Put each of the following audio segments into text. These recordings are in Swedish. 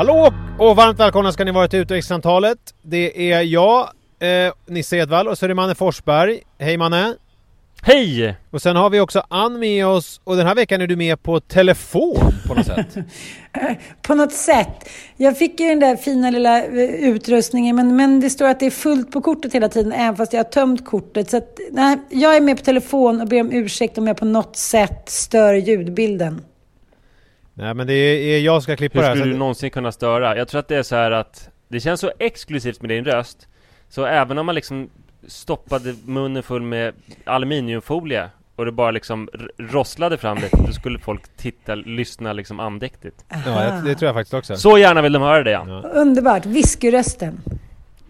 Hallå och varmt välkomna ska ni vara till Utvecklingssamtalet. Det är jag, eh, Nisse Edvall och så är det Manne Forsberg. Hej Manne! Hej! Och sen har vi också Ann med oss och den här veckan är du med på telefon på något sätt. På något sätt. Jag fick ju den där fina lilla eh, utrustningen men, men det står att det är fullt på kortet hela tiden även fast jag har tömt kortet. Så att, nej, jag är med på telefon och ber om ursäkt om jag på något sätt stör ljudbilden. Nej men det är jag ska klippa Hur det här. skulle så du någonsin kunna störa? Jag tror att det är så här att Det känns så exklusivt med din röst Så även om man liksom stoppade munnen full med aluminiumfolie och det bara liksom rosslade fram lite, då skulle folk titta, lyssna liksom andäktigt. Ja, det, det tror jag faktiskt också. Så gärna vill de höra det ja. Ja. Underbart. Whiskyrösten.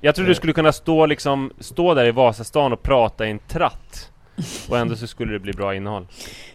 Jag tror du skulle kunna stå liksom, stå där i Vasastan och prata i en tratt. Och ändå så skulle det bli bra innehåll.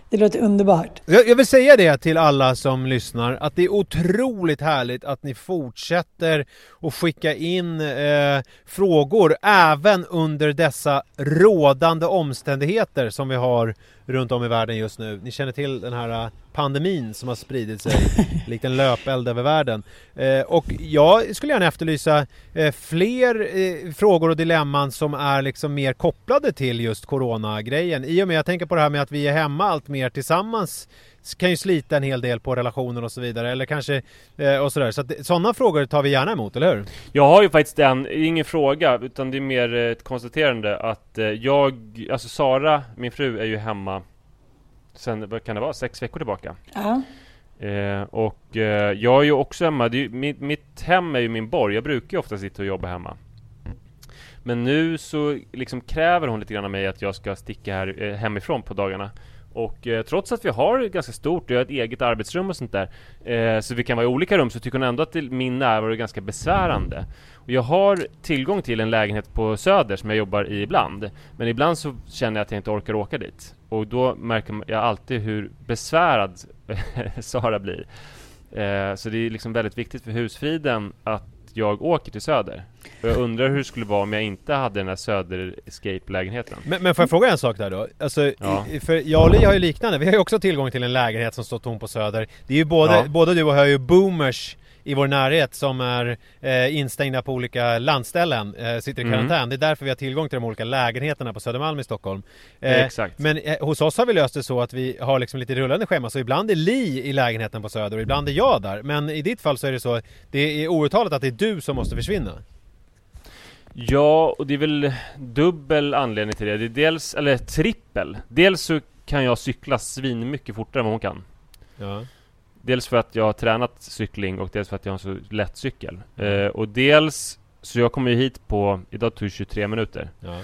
Det låter underbart. Jag, jag vill säga det till alla som lyssnar att det är otroligt härligt att ni fortsätter att skicka in eh, frågor även under dessa rådande omständigheter som vi har runt om i världen just nu. Ni känner till den här eh, pandemin som har spridit sig likt en löpeld över världen. Eh, och jag skulle gärna efterlysa eh, fler eh, frågor och dilemman som är liksom mer kopplade till just coronagrejen. I och med, jag tänker på det här med att vi är hemma allt mer tillsammans kan ju slita en hel del på relationer och så vidare eller kanske eh, och sådär. Så att sådana frågor tar vi gärna emot, eller hur? Jag har ju faktiskt en, ingen fråga, utan det är mer ett konstaterande att eh, jag, alltså Sara, min fru, är ju hemma sen, vad kan det vara, sex veckor tillbaka. Ja. Eh, och eh, jag är ju också hemma, det är ju, mitt, mitt hem är ju min borg, jag brukar ju ofta sitta och jobba hemma. Men nu så liksom kräver hon lite grann av mig att jag ska sticka här eh, hemifrån på dagarna. Och eh, trots att vi har ett ganska stort, jag har ett eget arbetsrum och sånt där, eh, så vi kan vara i olika rum, så tycker hon ändå att det, min närvaro är ganska besvärande. Och jag har tillgång till en lägenhet på Söder som jag jobbar i ibland, men ibland så känner jag att jag inte orkar åka dit. Och då märker jag alltid hur besvärad Sara blir. Eh, så det är liksom väldigt viktigt för husfriden att jag åker till Söder. Och jag undrar hur det skulle vara om jag inte hade den här Söder-escape-lägenheten. Men, men får jag fråga en sak där då? Alltså, Ja. i- för jag och Li har ju liknande, vi har ju också tillgång till en lägenhet som står tom på Söder. Det är ju både, Ja. både du och jag har ju boomers i vår närhet som är eh, instängda på olika landställen, eh, sitter i Mm. karantän. Det är därför vi har tillgång till de olika lägenheterna på Södermalm i Stockholm. Eh, Exakt. Men eh, hos oss har vi löst det så att vi har liksom lite rullande schema, så ibland är Li i lägenheten på Söder och ibland är jag där. Men i ditt fall så är det så, det är outtalat att det är du som måste försvinna. Ja, och det är väl dubbel anledning till det. Det är dels, eller trippel. Dels så kan jag cykla svin mycket fortare än vad hon kan. Ja. Dels för att jag har tränat cykling och dels för att jag har en så lätt cykel. Eh, och dels, så jag kommer ju hit på, idag tog det 23 minuter. Ja.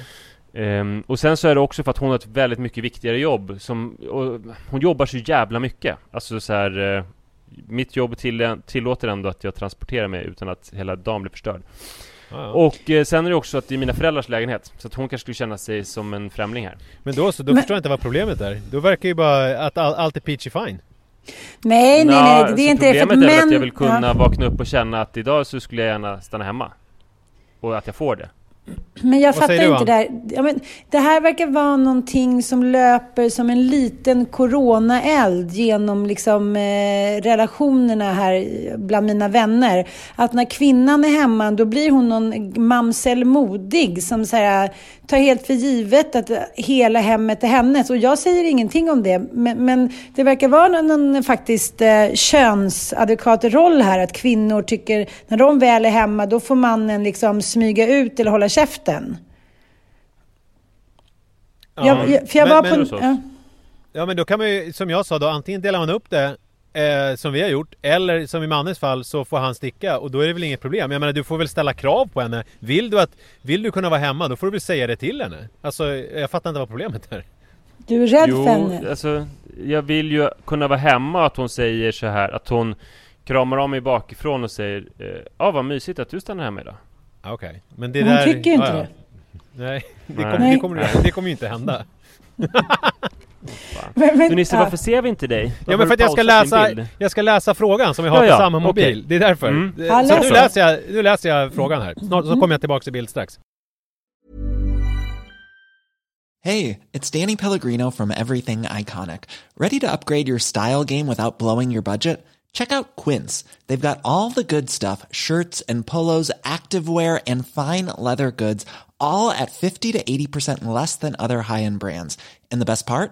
Ehm, och sen så är det också för att hon har ett väldigt mycket viktigare jobb som, och hon jobbar så jävla mycket. Alltså så här, eh, mitt jobb till, tillåter ändå att jag transporterar mig utan att hela dagen blir förstörd. Ja, ja. Och eh, sen är det också att det är mina föräldrars lägenhet, så att hon kanske skulle känna sig som en främling här. Men då så, då Men- förstår jag inte vad problemet är. Då verkar ju bara att all, allt är peachy fine. Nej, nej, Nå, nej, det så är inte det. Problemet att är väl att män... jag vill kunna ja. vakna upp och känna att idag så skulle jag gärna stanna hemma. Och att jag får det. Men jag Vad fattar inte det här. Ja, men det här verkar vara någonting som löper som en liten coronaeld genom liksom, eh, relationerna här bland mina vänner. Att när kvinnan är hemma då blir hon någon mamsell modig som så här, tar helt för givet att hela hemmet är hennes. Och jag säger ingenting om det. Men, men det verkar vara någon, någon faktiskt eh, könsadekvat roll här. Att kvinnor tycker när de väl är hemma då får mannen liksom smyga ut eller hålla käften. Ja. Jag, jag, för jag Men- var men på... ja. Ja men då kan man ju, som jag sa då, antingen delar man upp det eh, som vi har gjort, eller som i Mannes fall så får han sticka och då är det väl inget problem. Jag menar du får väl ställa krav på henne. Vill du, att, vill du kunna vara hemma, då får du väl säga det till henne. Alltså jag fattar inte vad problemet är. Du är rädd jo, för henne? alltså jag vill ju kunna vara hemma att hon säger så här att hon kramar om mig bakifrån och säger Ja ah, vad mysigt att du stannar hemma idag. Okej, okay. men det hon där... Hon tycker ju inte ja, ja. det. Nej, det kommer, det kommer, det kommer ju inte hända. men, men, du Nisse, varför ser vi inte dig? Ja men för att jag ska läsa, jag ska läsa frågan som vi har ja, ja. på samma mobil. Okay. Det är därför. Mm. Så nu läser, jag, nu läser jag frågan här. Snart så kommer jag tillbaka till bild strax. Hej, it's Danny Pellegrino from Everything Iconic. Ready to upgrade your style game without blowing your budget? Check out Quince. They've got all the good stuff, shirts and polos, activewear and fine leather goods, all at 50 to 80% less than other high-end brands. And the best part?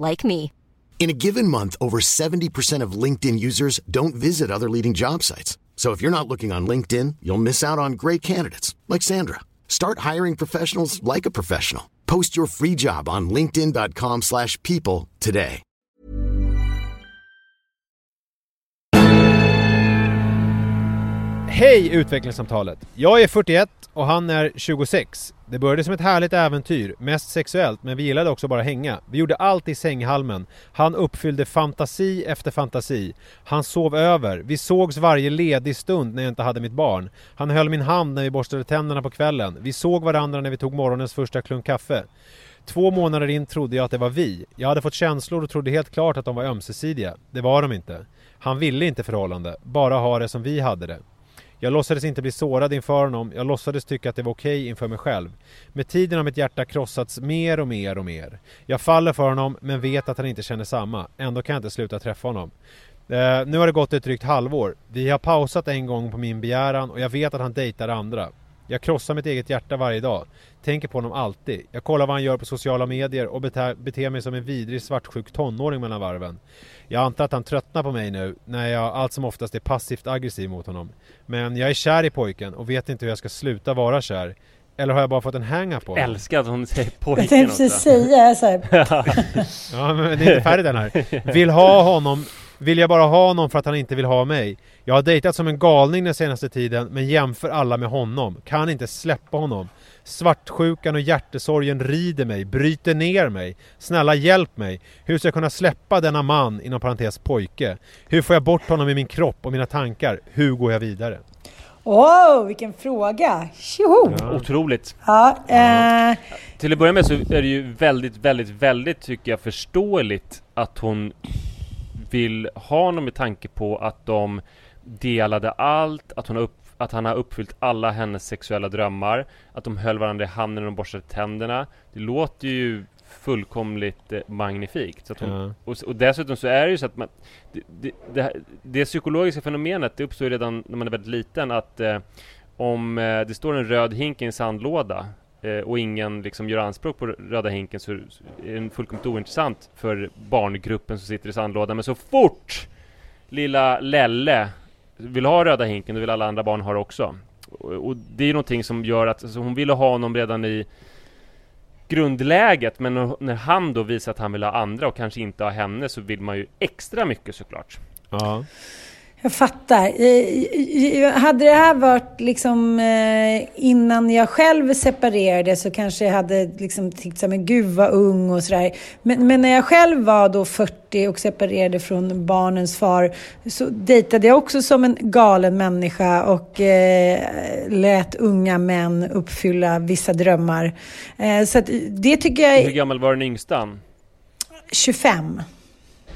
like me. In a given month, over 70% of LinkedIn users don't visit other leading job sites. So if you're not looking on LinkedIn, you'll miss out on great candidates like Sandra. Start hiring professionals like a professional. Post your free job on linkedin.com/people today. Hej utvecklingssamtalet. Jag är 41 och han är 26. Det började som ett härligt äventyr, mest sexuellt, men vi gillade också bara hänga. Vi gjorde allt i sänghalmen. Han uppfyllde fantasi efter fantasi. Han sov över. Vi sågs varje ledig stund när jag inte hade mitt barn. Han höll min hand när vi borstade tänderna på kvällen. Vi såg varandra när vi tog morgonens första klunk kaffe. Två månader in trodde jag att det var vi. Jag hade fått känslor och trodde helt klart att de var ömsesidiga. Det var de inte. Han ville inte förhållande, bara ha det som vi hade det. Jag låtsades inte bli sårad inför honom, jag låtsades tycka att det var okej okay inför mig själv. Med tiden har mitt hjärta krossats mer och mer och mer. Jag faller för honom, men vet att han inte känner samma. Ändå kan jag inte sluta träffa honom. Uh, nu har det gått ett drygt halvår. Vi har pausat en gång på min begäran och jag vet att han dejtar andra. Jag krossar mitt eget hjärta varje dag. Tänker på honom alltid. Jag kollar vad han gör på sociala medier och beter, beter mig som en vidrig svartsjuk tonåring mellan varven. Jag antar att han tröttnar på mig nu när jag allt som oftast är passivt aggressiv mot honom. Men jag är kär i pojken och vet inte hur jag ska sluta vara kär. Eller har jag bara fått en hang på honom? Älskar att hon säger pojken Jag tänkte precis säga så här. ja men det är inte färdigt den här. Vill ha honom vill jag bara ha honom för att han inte vill ha mig. Jag har dejtat som en galning den senaste tiden men jämför alla med honom. Kan inte släppa honom. Svartsjukan och hjärtesorgen rider mig, bryter ner mig. Snälla hjälp mig. Hur ska jag kunna släppa denna man, inom parentes pojke? Hur får jag bort honom i min kropp och mina tankar? Hur går jag vidare? Åh, oh, vilken fråga! Tjoho! Ja. Otroligt! Ja, eh... Till att börja med så är det ju väldigt, väldigt, väldigt tycker jag förståeligt att hon vill ha honom med tanke på att de delade allt, att, hon upp, att han har uppfyllt alla hennes sexuella drömmar, att de höll varandra i handen och borstade tänderna. Det låter ju fullkomligt eh, magnifikt. Så hon, ja. och, och, dessutom så är det ju så att man, det, det, det, det psykologiska fenomenet det uppstår ju redan när man är väldigt liten att eh, om eh, det står en röd hink i en sandlåda Eh, och ingen liksom gör anspråk på röda hinken så är den fullkomligt ointressant för barngruppen som sitter i sandlådan. Men så fort lilla Lelle vill ha röda hinken, då vill alla andra barn ha det också. Och, och det är någonting som gör att alltså, hon ville ha honom redan i grundläget, men när han då visar att han vill ha andra och kanske inte ha henne så vill man ju extra mycket såklart. Ja. Jag fattar. Hade det här varit liksom eh, innan jag själv separerade så kanske jag hade liksom tyckt så här, men gud vad ung och sådär. Men, men, när jag själv var då 40 och separerade från barnens far så dejtade jag också som en galen människa och eh, lät unga män uppfylla vissa drömmar. Eh, så det tycker jag... Hur gammal var den yngsta? 25.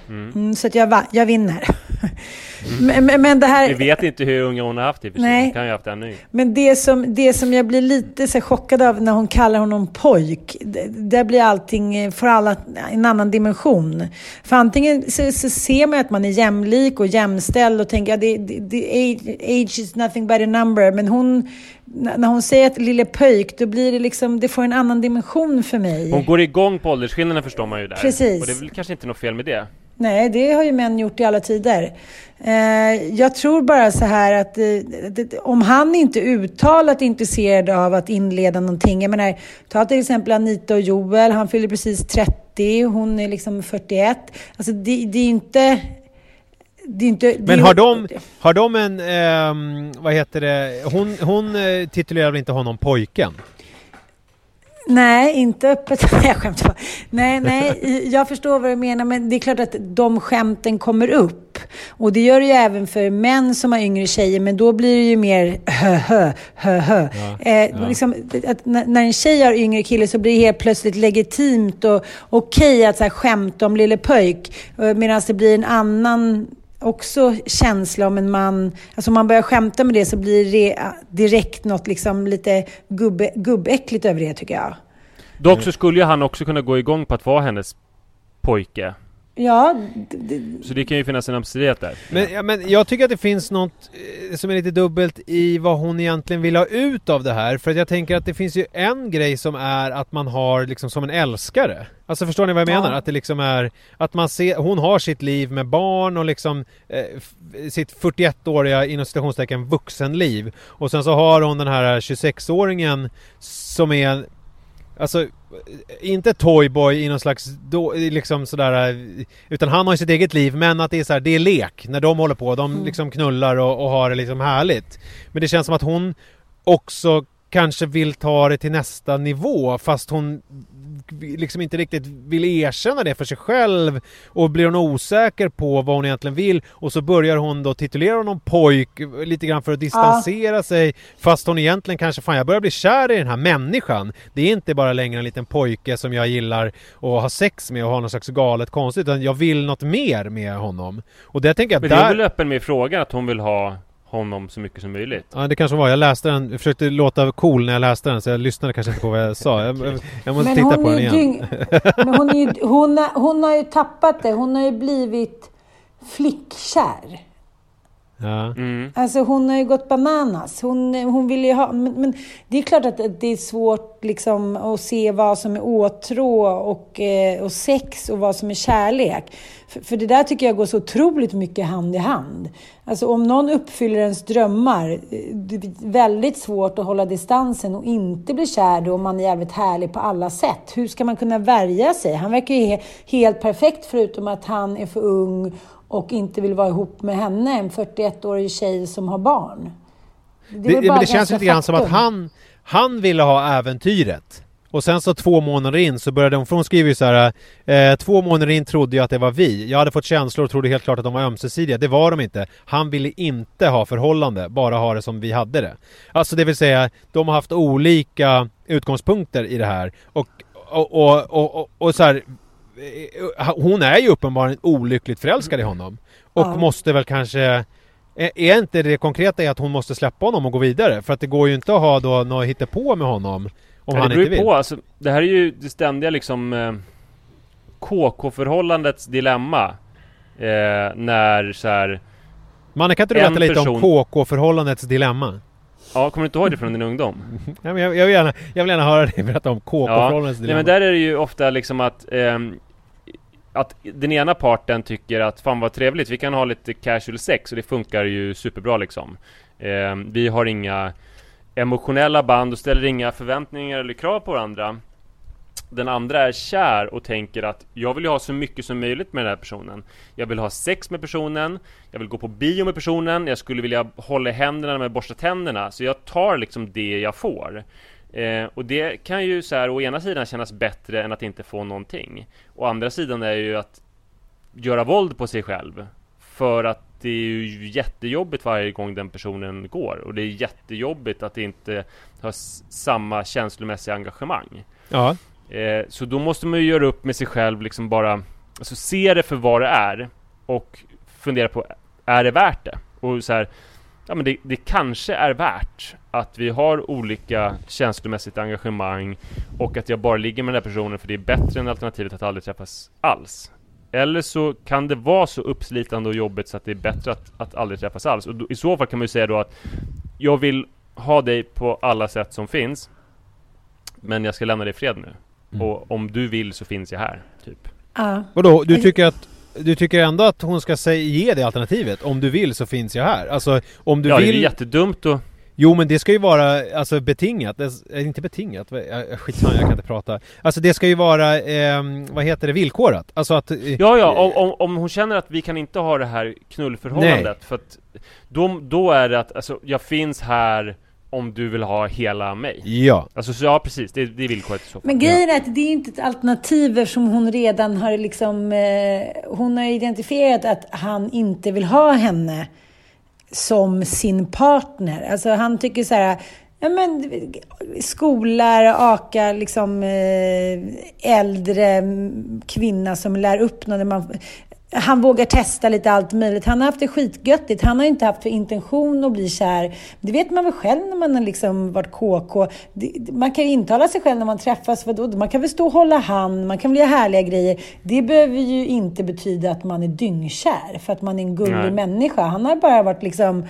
Mm. Mm, så att jag, jag vinner. Men, men, det här... Vi vet inte hur unga hon har haft i för. Nej. Hon kan ju ha haft ännu Men det som, det som jag blir lite så chockad av när hon kallar honom pojk, det- där blir allting, får alla en annan dimension. För antingen så, så ser man att man är jämlik och jämställd och tänker att det, det, det, age, is nothing but a number. Men hon, när när hon säger att lille pöjk, då blir det liksom, det får en annan dimension för mig. Hon går igång på åldersskillnaden förstår man ju där. Precis. Och det är väl kanske inte något fel med det. Nej, det har ju män gjort i alla tider. Eh, jag tror bara så här att eh, om han inte är uttalat intresserad av att inleda någonting. Jag menar, ta till exempel Anita och Joel. Han fyller precis 30, hon är liksom 41. Alltså det, det är inte... Det är inte Men är- har de, har de en, ehm, vad heter det, hon, hon eh, titulerar väl inte honom pojken? Nej, inte öppet. Nej, jag skämtar bara. Nej, nej, jag förstår vad du menar, men det är klart att de skämten kommer upp. Och det gör det ju även för män som har yngre tjejer, men då blir det ju mer hö, hö, hö, hö. eh, Liksom, att när en tjej har yngre kille så blir det helt plötsligt legitimt och okej att så här, skämta om lille pöjk. Eh, Medan det blir en annan också känsla om en man, alltså om man börjar skämta med det så blir det direkt något liksom lite gubbe, gubbäckligt över det tycker jag. Dock så skulle ju han också kunna gå igång på att vara hennes pojke. Ja, Så det kan ju finnas en ömsesidighet där. Men, ja, men jag tycker att det finns något eh, som är lite dubbelt i vad hon egentligen vill ha ut av det här. För att jag tänker att det finns ju en grej som är att man har liksom som en älskare. Alltså förstår ni vad jag Ja. menar? Att det liksom är att man ser, hon har sitt liv med barn och liksom eh, sitt 41-åriga inom citationstecken vuxenliv. Och sen så har hon den här 26-åringen som är Alltså, inte Toyboy i någon slags, då, liksom sådär, utan han har ju sitt eget liv men att det är så här, det är lek när de håller på. De liksom knullar och, och har det liksom härligt. Men det känns som att hon också kanske vill ta det till nästa nivå fast hon liksom inte riktigt vill erkänna det för sig själv och blir hon osäker på vad hon egentligen vill och så börjar hon då titulera honom pojk lite grann för att distansera sig fast hon egentligen kanske fan jag börjar bli kär i den här människan. Det är inte bara längre en liten pojke som jag gillar att ha sex med och ha någon slags galet konstigt utan jag vill något mer med honom. Och det tänker jag Men det är där... väl öppen med frågan att hon vill ha honom så mycket som möjligt. Ja det kanske var, jag läste den, jag försökte låta cool när jag läste den så jag lyssnade kanske inte på vad jag sa. Jag, jag, måste men titta hon på den igen. dyng, men hon, är ju, hon, är, hon har ju tappat det. Hon har ju blivit flickkär. Ja. Mm. Alltså hon har ju gått bananas. Hon, hon vill ju ha... Men, men det är klart att det är svårt liksom att se vad som är åtrå och, eh, och sex och vad som är kärlek. För, för det där tycker jag går så otroligt mycket hand i hand. Alltså om någon uppfyller ens drömmar, eh, det är väldigt svårt att hålla distansen och inte bli kär då om man är jävligt härlig på alla sätt. Hur ska man kunna värja sig? Han verkar ju he, helt perfekt förutom att han är för ung och inte vill vara ihop med henne, en 41-årig tjej som har barn. Det, det, men det känns lite grann som att han, han ville ha äventyret. Och sen så två månader in så började hon, för hon skriver ju så här eh, Två månader in trodde jag att det var vi. Jag hade fått känslor och trodde helt klart att de var ömsesidiga. Det var de inte. Han ville inte ha förhållande, bara ha det som vi hade det. Alltså det vill säga, de har haft olika utgångspunkter i det här. Och, och, och, och, och, så här, Hon är ju uppenbarligen olyckligt förälskad i honom. Och Ja. måste väl kanske är är inte det konkreta i att hon måste släppa honom och gå vidare? För att det går ju inte att ha då något på med honom om Ja, han det beror inte ju vill. på, alltså, det här är ju det ständiga liksom eh, KK-förhållandets dilemma. Eh, när så här, Manne, kan inte du berätta lite om person- KK-förhållandets dilemma? ja kommer du inte ihåg det från din ungdom? Ja, men jag, jag, vill gärna, jag vill gärna höra dig berätta om KK-förhållandets Nej dilemma. men där är det ju ofta liksom att ehm, att den ena parten tycker att fan vad trevligt, vi kan ha lite casual sex och det funkar ju superbra liksom. Eh, Vi har inga emotionella band och ställer inga förväntningar eller krav på varandra. Den andra är kär och tänker att jag vill ju ha så mycket som möjligt med den här personen. Jag vill ha sex med personen Jag vill gå på bio med personen Jag skulle vilja hålla i händerna när jag borstar tänderna. Så jag tar liksom det jag får. Eh, och det kan ju så här å ena sidan kännas bättre än att inte få någonting. Å andra sidan är ju att göra våld på sig själv. För att det är ju jättejobbigt varje gång den personen går. Och det är jättejobbigt att inte ha samma känslomässiga engagemang. Ja. Eh, så då måste man ju göra upp med sig själv liksom bara Alltså se det för vad det är Och fundera på är det värt det? Och så här, ja men det, det kanske är värt att vi har olika känslomässigt engagemang och att jag bara ligger med den här personen för det är bättre än alternativet att aldrig träffas alls. Eller så kan det vara så uppslitande och jobbigt så att det är bättre att, att aldrig träffas alls. Och då, i så fall kan man ju säga då att jag vill ha dig på alla sätt som finns. Men jag ska lämna dig i fred nu. Mm. Och om du vill så finns jag här, typ. Ja. Vadå, du tycker att du tycker ändå att hon ska säga, ge det alternativet? Om du vill så finns jag här. Alltså om du ja, vill... det är jättedumt och Jo men det ska ju vara alltså betingat, det, är inte betingat, skitsamma jag kan inte prata. Alltså det ska ju vara, ehm, vad heter det, villkorat. Alltså att... eh, Ja, ja, om, om, om hon känner att vi kan inte ha det här knullförhållandet för att då, då är det att, alltså, jag finns här om du vill ha hela mig. Ja. Alltså, så, ja precis, det, det är villkoret i så fall. Men grejen är att det är inte ett alternativ eftersom hon redan har liksom... Eh, hon har identifierat att han inte vill ha henne som sin partner. Alltså han tycker så här... Ja, men, skolar, aka liksom eh, äldre kvinna som lär upp någon. Man, han vågar testa lite allt möjligt. Han har haft det skitgöttigt. Han har inte haft för intention att bli kär. Det vet man väl själv när man har liksom varit KK. Man kan ju intala sig själv när man träffas. Vadå? Man kan väl stå och hålla hand, man kan väl göra härliga grejer. Det behöver ju inte betyda att man är dyngkär för att man är en gullig Nej. människa. Han har bara varit liksom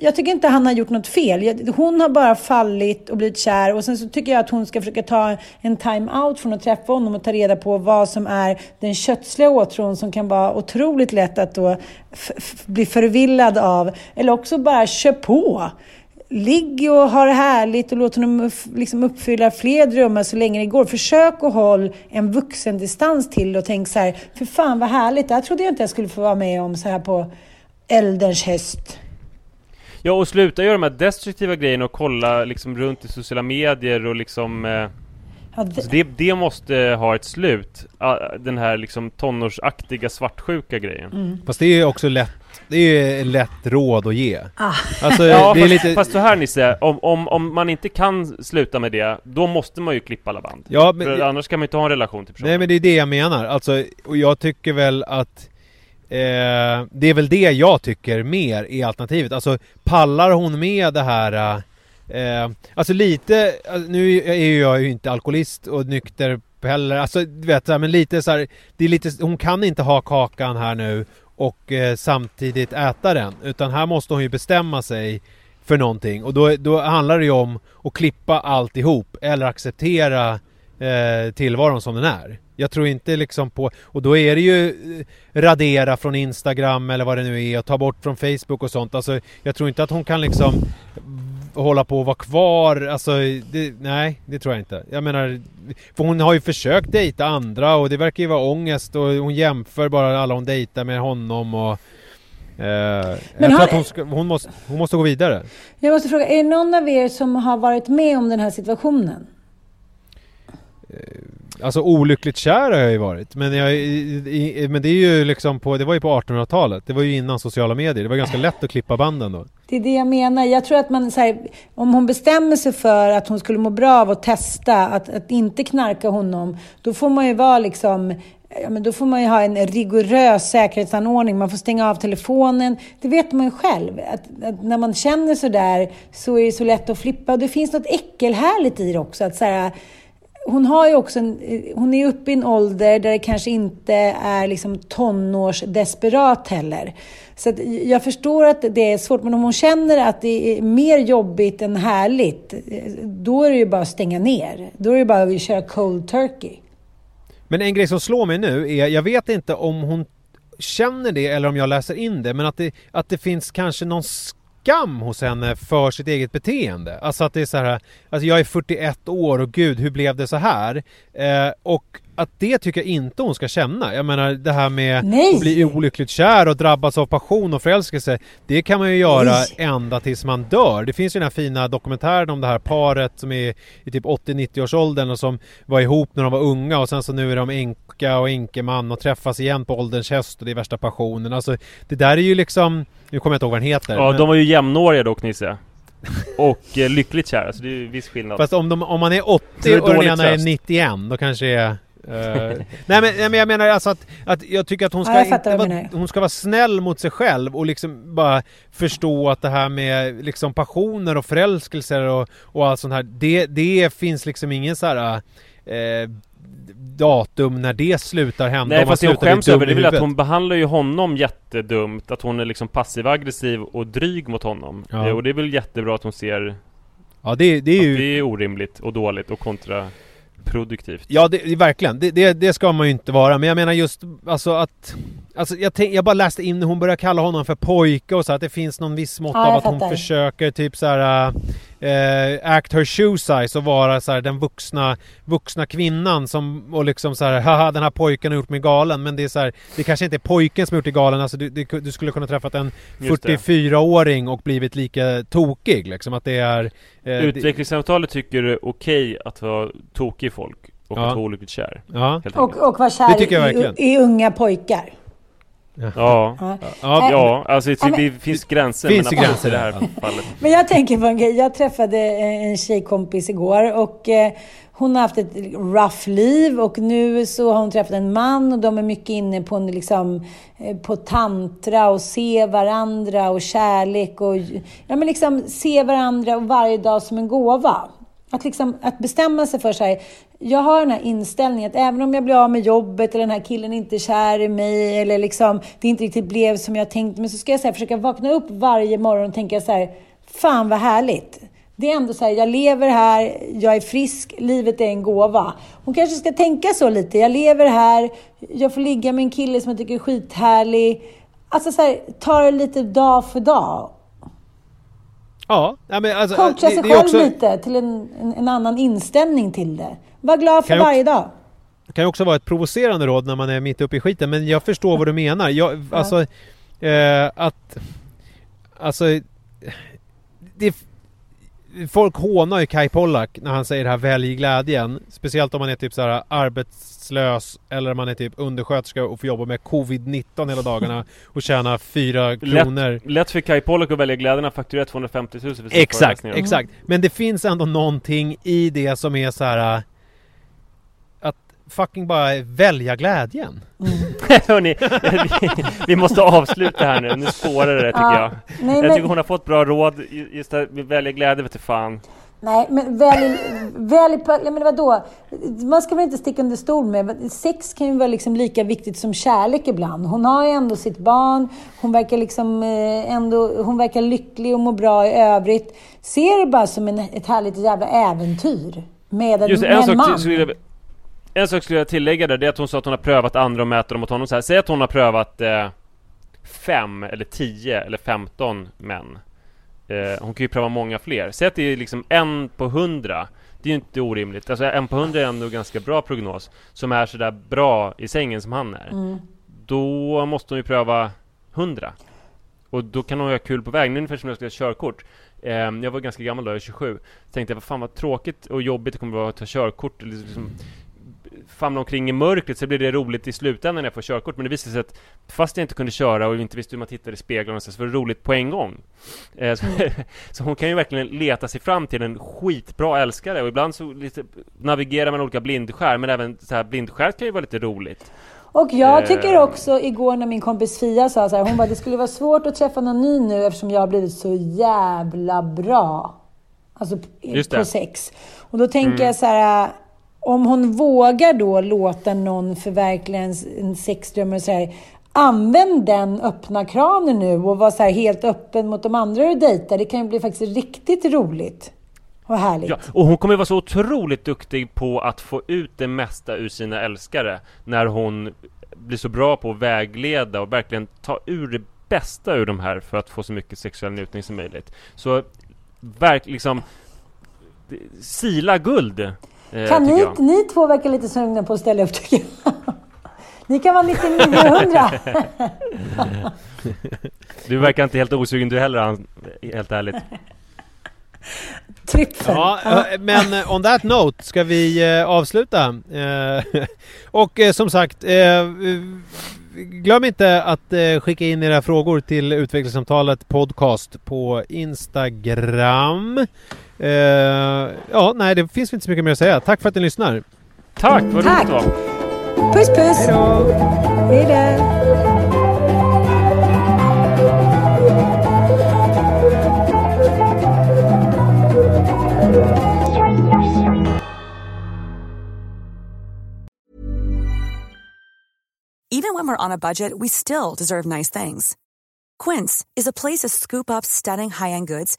jag tycker inte han har gjort något fel. Hon har bara fallit och blivit kär och sen så tycker jag att hon ska försöka ta en time-out från att träffa honom och ta reda på vad som är den kötsliga åtrån som kan vara otroligt lätt att då bli förvillad av. Eller också bara kör på. Ligg och ha det härligt och låt honom liksom uppfylla fler drömmar så länge det går. Försök att hålla en vuxen distans till och tänk så här, för fan vad härligt, det här trodde jag inte jag skulle få vara med om så här på älders höst. Ja, och sluta göra de här destruktiva grejerna och kolla liksom runt i sociala medier och liksom... Eh, Ja, det, alltså det, det måste ha ett slut. Ah, Den här liksom tonårsaktiga svartsjuka grejen. Mm. Fast det är ju också lätt, det är ju lätt råd att ge. Ah. Alltså Ja, det är fast, lite... fast så här Nisse, om, om, om man inte kan sluta med det, då måste man ju klippa alla band. Ja, men, För annars kan man inte ha en relation till personen. Nej men det är det jag menar, alltså, och jag tycker väl att eh, Det är väl det jag tycker mer är alternativet, alltså pallar hon med det här eh, eh Alltså lite, eh, nu är ju jag ju inte alkoholist och nykter heller, alltså du vet så här, men lite så här, det är lite, hon kan inte ha kakan här nu och eh, samtidigt äta den, utan här måste hon ju bestämma sig för någonting. Och då, då handlar det ju om att klippa alltihop eller acceptera eh, tillvaron som den är. Jag tror inte liksom på, och då är det ju eh, radera från Instagram eller vad det nu är och ta bort från Facebook och sånt. Alltså jag tror inte att hon kan liksom hålla på och vara kvar, alltså det, nej det tror jag inte. Jag menar, för hon har ju försökt dejta andra och det verkar ju vara ångest och hon jämför bara alla hon dejtar med honom och eh, jag tror att hon, ska, hon, måste, hon måste gå vidare. Jag måste fråga, är det någon av er som har varit med om den här situationen? Alltså olyckligt kär har jag ju varit. Men, jag, i, i, men det är ju liksom på, det var ju på 1800-talet. Det var ju innan sociala medier. Det var ganska lätt att klippa banden då. Det är det jag menar. Jag tror att man, så här, om hon bestämmer sig för att hon skulle må bra av att testa, att, att inte knarka honom, då får man ju vara liksom Ja, men då får man ju ha en rigorös säkerhetsanordning. Man får stänga av telefonen. Det vet man ju själv. Att, att när man känner sådär så är det så lätt att flippa. Och det finns något äckelhärligt i det också. Att så här, hon har ju också en, hon är uppe i en ålder där det kanske inte är liksom tonårsdesperat heller. Så att jag förstår att det är svårt, men om hon känner att det är mer jobbigt än härligt, då är det ju bara att stänga ner. Då är det bara att köra cold turkey. Men en grej som slår mig nu är, jag vet inte om hon känner det eller om jag läser in det, men att det, att det finns kanske någon skam hos henne för sitt eget beteende. Alltså att det är så här, alltså jag är 41 år och gud, hur blev det så här? Eh, och att det tycker jag inte hon ska känna. Jag menar det här med Nej. att bli olyckligt kär och drabbas av passion och förälskelse. Det kan man ju göra Nej. ända tills man dör. Det finns ju den här fina dokumentären om det här paret som är i typ 80-90 års åldern och som var ihop när de var unga och sen så nu är de änka och änkeman och träffas igen på ålderns höst och det är värsta passionen. Alltså det där är ju liksom, nu kommer jag inte ihåg vad den heter. Ja, men- de var ju jämnåriga dock Nisse. Och eh, lyckligt kära, så det är ju viss skillnad. Fast om, de, om man är 80 Så det är och den ena är tröst. 91 då kanske det är Eh, nej, men, nej men jag menar alltså att, att jag tycker att hon ska, Ja, inte vara, hon ska vara snäll mot sig själv och liksom bara förstå att det här med liksom passioner och förälskelser och, och allt sånt här, det, det finns liksom ingen så här eh, datum när det slutar hända. Nej fast det hon skäms över det är väl att hon behandlar ju honom jättedumt Att hon är liksom passiv-aggressiv och dryg mot honom Ja. Eh, Och det är väl jättebra att hon ser Ja det, det är att ju... det är orimligt och dåligt och kontraproduktivt Ja, det, verkligen. Det, det, det ska man ju inte vara. Men jag menar just alltså att... Alltså jag, tänk, jag bara läste in hon börjar kalla honom för pojke och så att det finns någon viss mått Ja, av att hon försöker typ så här äh, act her shoe size och vara så här den vuxna, vuxna kvinnan som och liksom så här haha den här pojken har gjort mig galen men det är så här det kanske inte är pojken som har gjort dig galen alltså du, du, du skulle kunna träffat en Just det. 44-åring och blivit lika tokig liksom att det är eh, Utvecklingssamtalet tycker det är okej att vara tokig folk och Ja. att vara olyckligt kär Ja. Och, och vara kär Det tycker jag i, verkligen. i unga pojkar. Ja, Ja. ja, ja alltså det, Ja, men- det finns gränser Finns men gränser, i det här fallet Men jag tänker på en grej. Jag träffade en tjejkompis igår och eh, hon har haft ett rough liv och nu så har hon träffat en man och de är mycket inne på, en, liksom, eh, på tantra och se varandra och kärlek och ja, men liksom se varandra och varje dag som en gåva. Att, liksom, att bestämma sig för sig. Jag har den här inställningen att även om jag blir av med jobbet eller den här killen inte är kär i mig eller liksom, det inte riktigt blev som jag tänkt. Men så ska jag så här, försöka vakna upp varje morgon och tänka så här, fan vad härligt. Det är ändå så här, jag lever här, jag är frisk, livet är en gåva. Hon kanske ska tänka så lite. Jag lever här, jag får ligga med en kille som jag tycker är skithärlig. Alltså så här, ta det lite dag för dag ja, ja men alltså, Coacha det- sig det är själv också- lite till en, en, en annan inställning till det. Var glad för varje dag. Det kan ju också vara ett provocerande råd när man är mitt uppe i skiten men jag förstår vad du menar. Jag, alltså eh, att... Alltså... Det, folk hånar ju Kai Pollak när han säger det här välj glädjen. Speciellt om man är typ så här arbetslös eller om man är typ undersköterska och får jobba med covid-19 hela dagarna och tjäna fyra kronor. lätt, lätt för Kai Pollak att välja glädjen att fakturera 250 000 för sina Exakt, exakt. Men det finns ändå någonting i det som är så här fucking bara välja glädjen. Hörni, vi, vi måste avsluta här nu. Nu spårar det tycker Ja. jag. Nej, jag men- tycker hon har fått bra råd. Just det, vi väljer glädje vet du fan. Nej, men välj, välj på, ja, men vadå? Man ska väl inte sticka under stol med. Sex kan ju vara liksom lika viktigt som kärlek ibland. Hon har ju ändå sitt barn. Hon verkar liksom eh, ändå, hon verkar lycklig och mår bra i övrigt. Se det bara som en, ett härligt jävla äventyr. Med en, Just med en en sak, man. skulle en sak skulle jag tillägga där, det är att hon sa att hon har prövat andra och mäter dem mot honom så här. Säg att hon har prövat eh, fem eller tio eller femton män. Eh, hon kan ju pröva många fler. Säg att det är liksom en på hundra. Det är ju inte orimligt. Alltså en på hundra är ändå ganska bra prognos. Som är sådär bra i sängen som han är. Mm. Då måste hon ju pröva hundra. Och då kan hon ha kul på vägen. Ungefär som jag ska ha körkort. Eh, jag var ganska gammal då, jag är 27. Så tänkte jag, vad fan vad tråkigt och jobbigt det kommer vara att ta körkort. Liksom, famla omkring i mörkret så blir det roligt i slutändan när jag får körkort. Men det visade sig att fast jag inte kunde köra och inte visste hur man tittade i speglarna så var det roligt på en gång. Eh, så, så hon kan ju verkligen leta sig fram till en skitbra älskare och ibland så lite navigerar man olika blindskär men även så här blindskär kan ju vara lite roligt. Och jag Eh. tycker också igår när min kompis Fia sa så här, hon bara, det skulle vara svårt att träffa någon ny nu eftersom jag har blivit så jävla bra. Alltså på sex. Och då tänker jag så här, om hon vågar då låta någon förverkliga en, en sexdröm och säga använd den öppna kranen nu och var så här helt öppen mot de andra du dejtar. Det kan ju bli faktiskt riktigt roligt. Och härligt. Ja, och hon kommer vara så otroligt duktig på att få ut det mesta ur sina älskare när hon blir så bra på att vägleda och verkligen ta ur det bästa ur de här för att få så mycket sexuell njutning som möjligt. Så verkligen liksom sila guld kan tycker ni, jag. ni två verkar lite sugna på att ställa upp tycker jag. Ni kan vara 9900. Du verkar inte helt osugen du heller, helt ärligt. Trippel. Ja, eh, men eh, on that note ska vi eh, avsluta. Eh, och eh, som sagt, eh, glöm inte att eh, skicka in era frågor till Utvecklingssamtalet podcast på Instagram. Eh, ja, nej, det finns inte så mycket mer att säga. Tack för att ni lyssnar. Tack, vad Tack. roligt det var. Puss puss! Hej då! Even when we're on a budget, we still deserve nice things. Quince is a place to scoop up stunning high-end goods